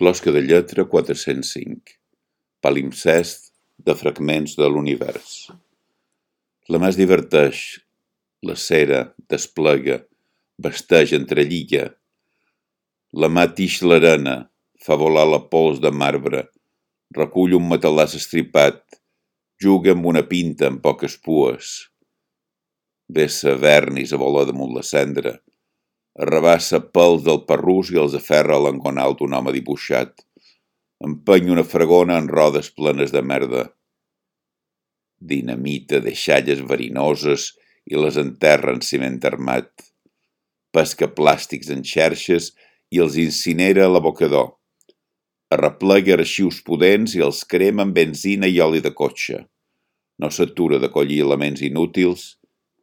Closca de lletra 405. Palimpsest de fragments de l'univers. La mà es diverteix, la cera desplega, vesteix, entrellilla. La mà tix l'arena, fa volar la pols de marbre, recull un matalàs estripat, juga amb una pinta amb poques pues. Vessa vernis a volar damunt la cendra, arrabassa pels del perrús i els aferra a l'engonal d'un home dibuixat. Empeny una fregona en rodes plenes de merda. Dinamita deixalles verinoses i les enterra en ciment armat. Pesca plàstics en xerxes i els incinera a l'abocador. Arreplega arxius pudents i els crema amb benzina i oli de cotxe. No s'atura de collir elements inútils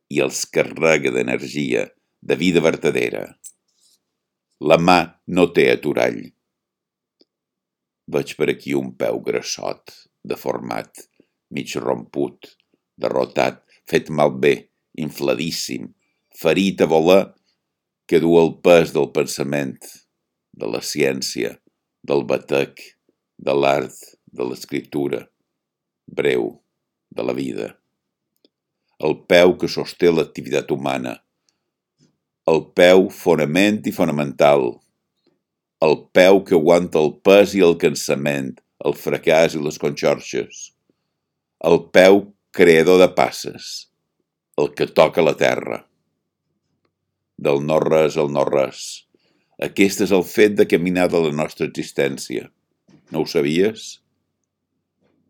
i els carrega d'energia de vida vertadera. La mà no té aturall. Veig per aquí un peu grassot, deformat, mig romput, derrotat, fet malbé, infladíssim, ferit a voler, que du el pes del pensament, de la ciència, del batec, de l'art, de l'escriptura, breu, de la vida. El peu que sosté l'activitat humana, el peu fonament i fonamental, el peu que aguanta el pes i el cansament, el fracàs i les conxorxes, el peu creador de passes, el que toca la terra. Del no-res al no-res. Aquest és el fet de caminar de la nostra existència. No ho sabies?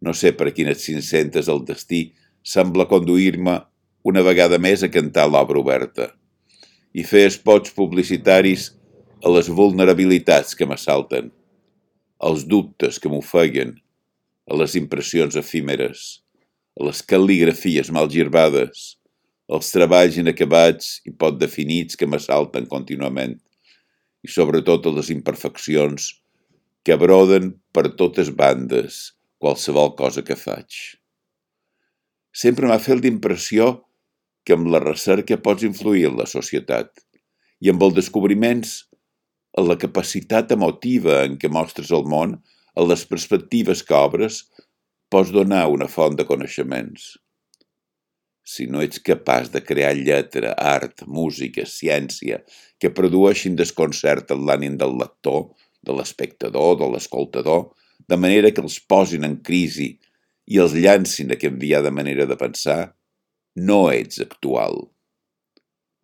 No sé per quines cinc-centes el destí sembla conduir-me una vegada més a cantar l'obra oberta i fer espots publicitaris a les vulnerabilitats que m'assalten, als dubtes que m'ofeguen, a les impressions efímeres, a les cal·ligrafies mal girbades, als treballs inacabats i pot definits que m'assalten contínuament, i sobretot a les imperfeccions que abroden per totes bandes qualsevol cosa que faig. Sempre m'ha fet l'impressió que amb la recerca pots influir en la societat i amb els descobriments en la capacitat emotiva en què mostres el món, en les perspectives que obres, pots donar una font de coneixements. Si no ets capaç de crear lletra, art, música, ciència, que produeixin desconcert en l'ànim del lector, de l'espectador, de l'escoltador, de manera que els posin en crisi i els llancin a canviar de manera de pensar, no ets actual.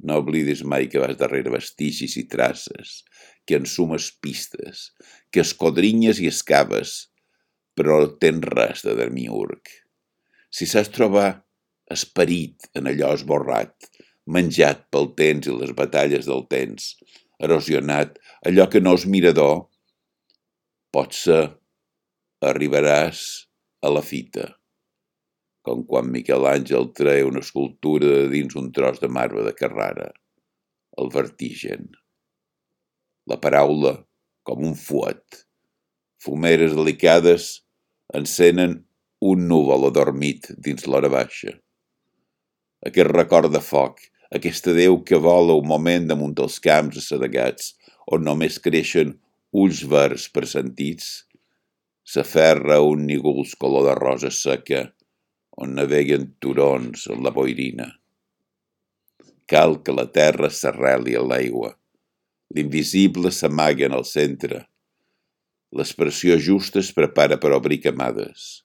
No oblidis mai que vas darrere vestigis i traces, que ensumes pistes, que escodrinyes i escaves, però no tens res de demiurg. Si saps trobar esperit en allò esborrat, menjat pel temps i les batalles del temps, erosionat, allò que no és mirador, potser arribaràs a la fita com quan Miquel Àngel treia una escultura de dins un tros de marbre de Carrara. El vertigen. La paraula, com un fuet. Fumeres delicades encenen un núvol adormit dins l'hora baixa. Aquest record de foc, aquesta Déu que vola un moment damunt dels camps assedegats, on només creixen ulls verds presentits, s'aferra un nígols color de rosa seca, on naveguen turons en la boirina. Cal que la terra s'arreli a l'aigua. L'invisible s'amaga en el centre. L'expressió justa es prepara per obrir camades.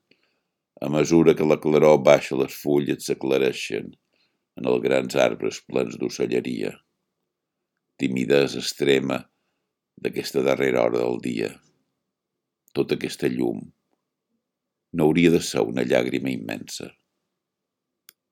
A mesura que la claror baixa, les fulles s'aclareixen en els grans arbres plens d'ocelleria. Timidesa extrema d'aquesta darrera hora del dia. Tota aquesta llum, no hauria de ser una llàgrima immensa.